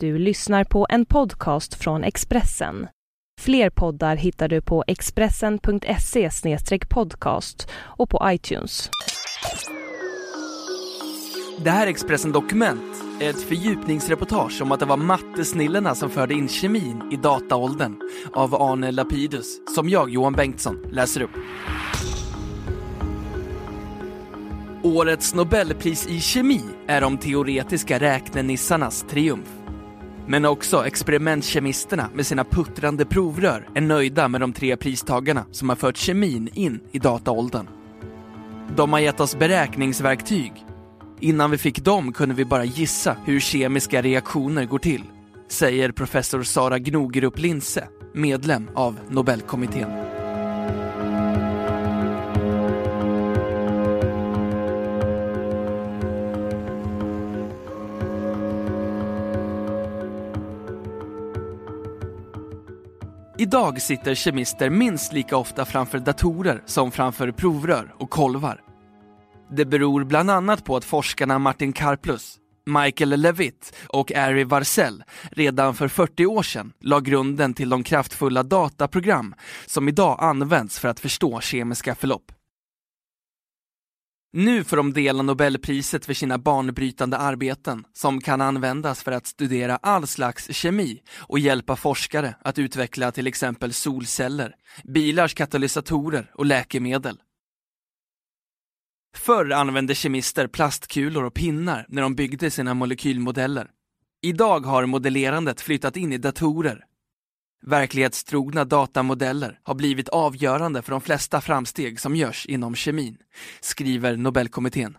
Du lyssnar på en podcast från Expressen. Fler poddar hittar du på expressen.se podcast och på iTunes. Det här är Expressen Dokument, ett fördjupningsreportage om att det var mattesnillena som förde in kemin i dataåldern av Arne Lapidus, som jag, Johan Bengtsson, läser upp. Årets Nobelpris i kemi är de teoretiska räknenissarnas triumf. Men också experimentkemisterna med sina puttrande provrör är nöjda med de tre pristagarna som har fört kemin in i dataåldern. De har gett oss beräkningsverktyg. Innan vi fick dem kunde vi bara gissa hur kemiska reaktioner går till, säger professor Sara Gnogerup Linse, medlem av Nobelkommittén. Idag sitter kemister minst lika ofta framför datorer som framför provrör och kolvar. Det beror bland annat på att forskarna Martin Karplus, Michael Levitt och Ari Warsell redan för 40 år sedan la grunden till de kraftfulla dataprogram som idag används för att förstå kemiska förlopp. Nu får de dela Nobelpriset för sina banbrytande arbeten som kan användas för att studera all slags kemi och hjälpa forskare att utveckla till exempel solceller, bilars katalysatorer och läkemedel. Förr använde kemister plastkulor och pinnar när de byggde sina molekylmodeller. Idag har modellerandet flyttat in i datorer Verklighetstrogna datamodeller har blivit avgörande för de flesta framsteg som görs inom kemin, skriver Nobelkommittén.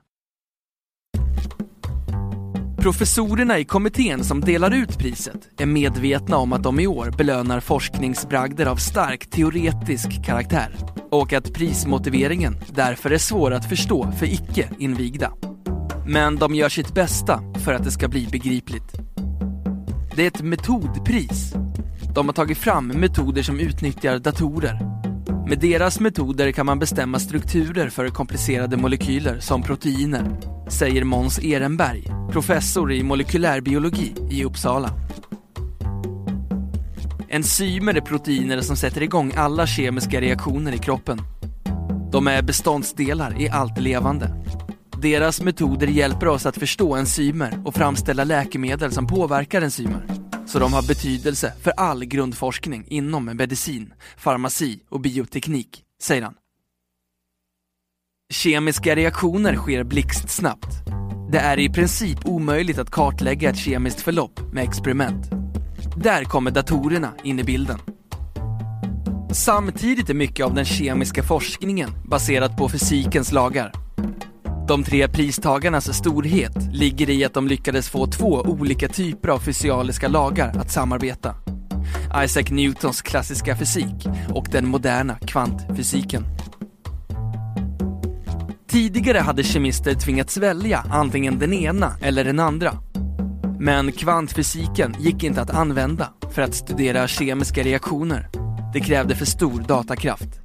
Professorerna i kommittén som delar ut priset är medvetna om att de i år belönar forskningsbragder av stark teoretisk karaktär och att prismotiveringen därför är svår att förstå för icke invigda. Men de gör sitt bästa för att det ska bli begripligt. Det är ett metodpris de har tagit fram metoder som utnyttjar datorer. Med deras metoder kan man bestämma strukturer för komplicerade molekyler som proteiner, säger Måns Ehrenberg, professor i molekylärbiologi i Uppsala. Enzymer är proteiner som sätter igång alla kemiska reaktioner i kroppen. De är beståndsdelar i allt levande. Deras metoder hjälper oss att förstå enzymer och framställa läkemedel som påverkar enzymer så de har betydelse för all grundforskning inom medicin, farmaci och bioteknik, säger han. Kemiska reaktioner sker blixtsnabbt. Det är i princip omöjligt att kartlägga ett kemiskt förlopp med experiment. Där kommer datorerna in i bilden. Samtidigt är mycket av den kemiska forskningen baserat på fysikens lagar. De tre pristagarnas storhet ligger i att de lyckades få två olika typer av fysikaliska lagar att samarbeta. Isaac Newtons klassiska fysik och den moderna kvantfysiken. Tidigare hade kemister tvingats välja antingen den ena eller den andra. Men kvantfysiken gick inte att använda för att studera kemiska reaktioner. Det krävde för stor datakraft.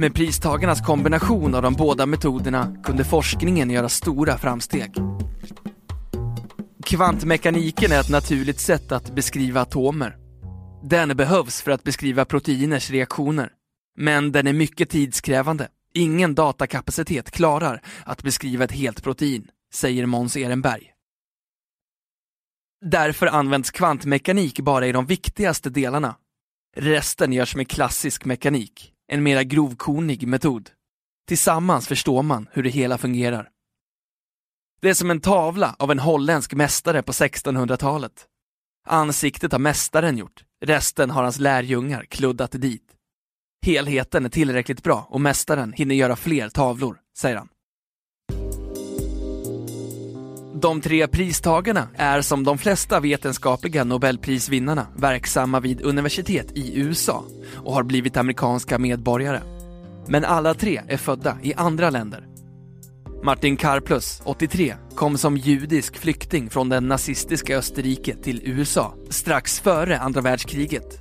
Med pristagarnas kombination av de båda metoderna kunde forskningen göra stora framsteg. Kvantmekaniken är ett naturligt sätt att beskriva atomer. Den behövs för att beskriva proteiners reaktioner. Men den är mycket tidskrävande. Ingen datakapacitet klarar att beskriva ett helt protein, säger Måns Ehrenberg. Därför används kvantmekanik bara i de viktigaste delarna. Resten görs med klassisk mekanik, en mera grovkornig metod. Tillsammans förstår man hur det hela fungerar. Det är som en tavla av en holländsk mästare på 1600-talet. Ansiktet har mästaren gjort, resten har hans lärjungar kluddat dit. Helheten är tillräckligt bra och mästaren hinner göra fler tavlor, säger han. De tre pristagarna är som de flesta vetenskapliga nobelprisvinnarna verksamma vid universitet i USA och har blivit amerikanska medborgare. Men alla tre är födda i andra länder. Martin Karplus, 83, kom som judisk flykting från den nazistiska Österrike till USA strax före andra världskriget.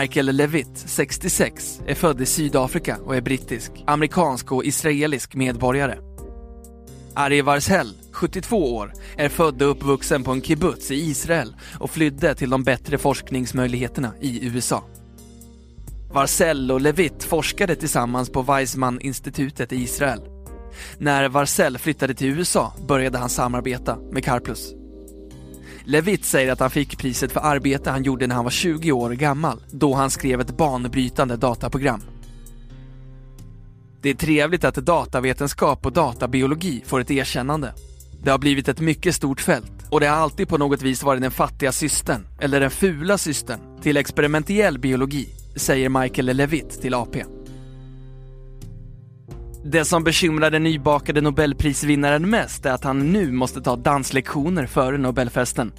Michael Levitt, 66, är född i Sydafrika och är brittisk, amerikansk och israelisk medborgare. Ari Varsell, 72 år, är född och uppvuxen på en kibbutz i Israel och flydde till de bättre forskningsmöjligheterna i USA. Varsell och Levitt forskade tillsammans på Weizmann-institutet i Israel. När Varsell flyttade till USA började han samarbeta med Karplus. Levitt säger att han fick priset för arbete han gjorde när han var 20 år gammal, då han skrev ett banbrytande dataprogram. Det är trevligt att datavetenskap och databiologi får ett erkännande. Det har blivit ett mycket stort fält och det har alltid på något vis varit den fattiga systern, eller den fula systern, till experimentell biologi, säger Michael Levitt till AP. Det som bekymrar den nybakade nobelprisvinnaren mest är att han nu måste ta danslektioner före nobelfesten.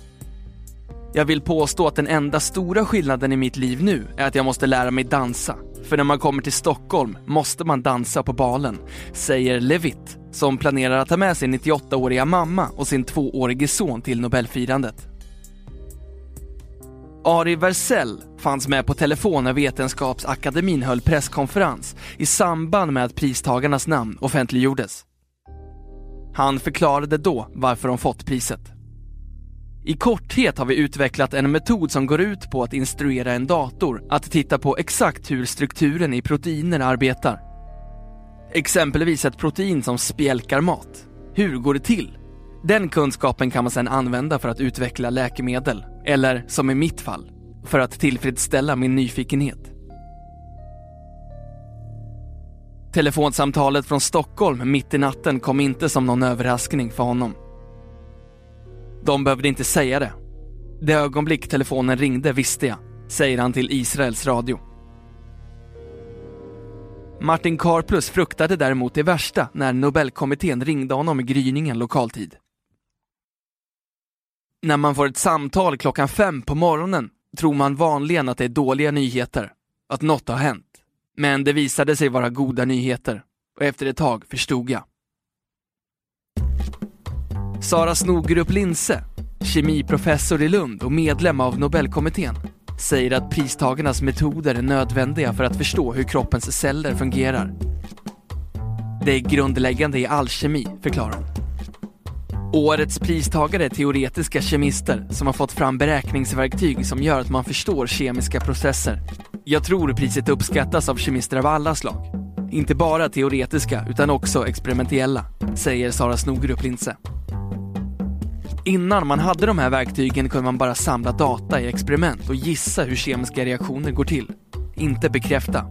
Jag vill påstå att den enda stora skillnaden i mitt liv nu är att jag måste lära mig dansa. För när man kommer till Stockholm måste man dansa på balen, säger Levitt, som planerar att ta med sin 98-åriga mamma och sin tvåårige son till nobelfirandet. Ari Versell fanns med på telefon när Vetenskapsakademin höll presskonferens i samband med att pristagarnas namn offentliggjordes. Han förklarade då varför de fått priset. I korthet har vi utvecklat en metod som går ut på att instruera en dator att titta på exakt hur strukturen i proteiner arbetar. Exempelvis ett protein som spjälkar mat. Hur går det till? Den kunskapen kan man sedan använda för att utveckla läkemedel, eller som i mitt fall, för att tillfredsställa min nyfikenhet. Telefonsamtalet från Stockholm mitt i natten kom inte som någon överraskning för honom. De behövde inte säga det. Det ögonblick telefonen ringde visste jag, säger han till Israels radio. Martin Karplus fruktade däremot det värsta när Nobelkommittén ringde honom i gryningen lokaltid. När man får ett samtal klockan fem på morgonen tror man vanligen att det är dåliga nyheter, att något har hänt. Men det visade sig vara goda nyheter och efter ett tag förstod jag. Sara Snogerup Linse, kemiprofessor i Lund och medlem av Nobelkommittén, säger att pristagarnas metoder är nödvändiga för att förstå hur kroppens celler fungerar. Det är grundläggande i all kemi, förklarar hon. Årets pristagare är teoretiska kemister som har fått fram beräkningsverktyg som gör att man förstår kemiska processer. Jag tror priset uppskattas av kemister av alla slag. Inte bara teoretiska utan också experimentella, säger Sara Snogerup Linse. Innan man hade de här verktygen kunde man bara samla data i experiment och gissa hur kemiska reaktioner går till. Inte bekräfta.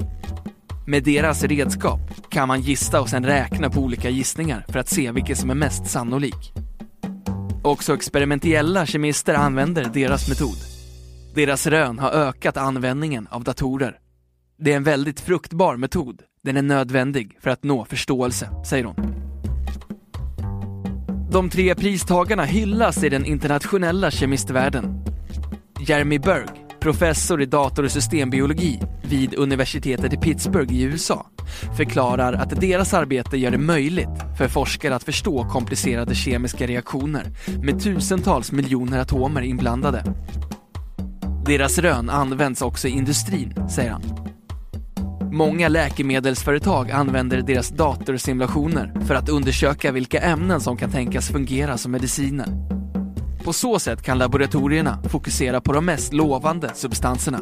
Med deras redskap kan man gissa och sen räkna på olika gissningar för att se vilken som är mest sannolik. Också experimentella kemister använder deras metod. Deras rön har ökat användningen av datorer. Det är en väldigt fruktbar metod. Den är nödvändig för att nå förståelse, säger hon. De tre pristagarna hyllas i den internationella kemistvärlden. Jeremy Berg, professor i dator och systembiologi vid universitetet i Pittsburgh i USA, förklarar att deras arbete gör det möjligt för forskare att förstå komplicerade kemiska reaktioner med tusentals miljoner atomer inblandade. Deras rön används också i industrin, säger han. Många läkemedelsföretag använder deras datorsimulationer för att undersöka vilka ämnen som kan tänkas fungera som mediciner. På så sätt kan laboratorierna fokusera på de mest lovande substanserna.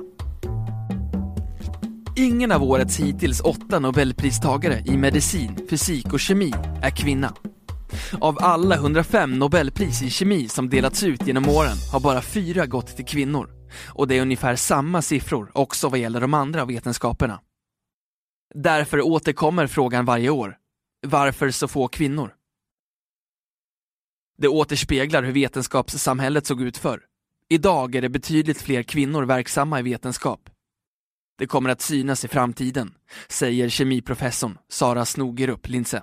Ingen av årets hittills åtta nobelpristagare i medicin, fysik och kemi är kvinna. Av alla 105 nobelpris i kemi som delats ut genom åren har bara fyra gått till kvinnor. Och det är ungefär samma siffror också vad gäller de andra vetenskaperna. Därför återkommer frågan varje år. Varför så få kvinnor? Det återspeglar hur vetenskapssamhället såg ut förr. Idag är det betydligt fler kvinnor verksamma i vetenskap. Det kommer att synas i framtiden, säger kemiprofessorn Sara Snogerup Linse.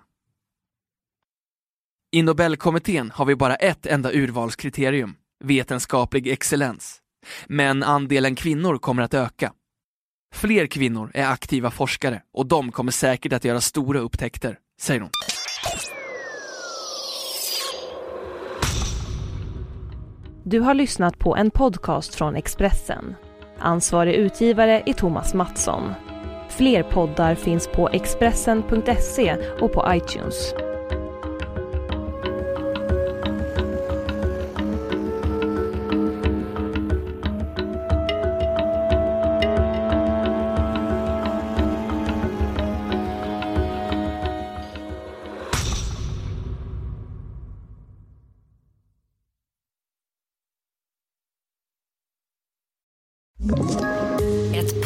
I Nobelkommittén har vi bara ett enda urvalskriterium, vetenskaplig excellens. Men andelen kvinnor kommer att öka. Fler kvinnor är aktiva forskare och de kommer säkert att göra stora upptäckter, säger hon. Du har lyssnat på en podcast från Expressen. Ansvarig utgivare är Thomas Mattsson. Fler poddar finns på Expressen.se och på iTunes.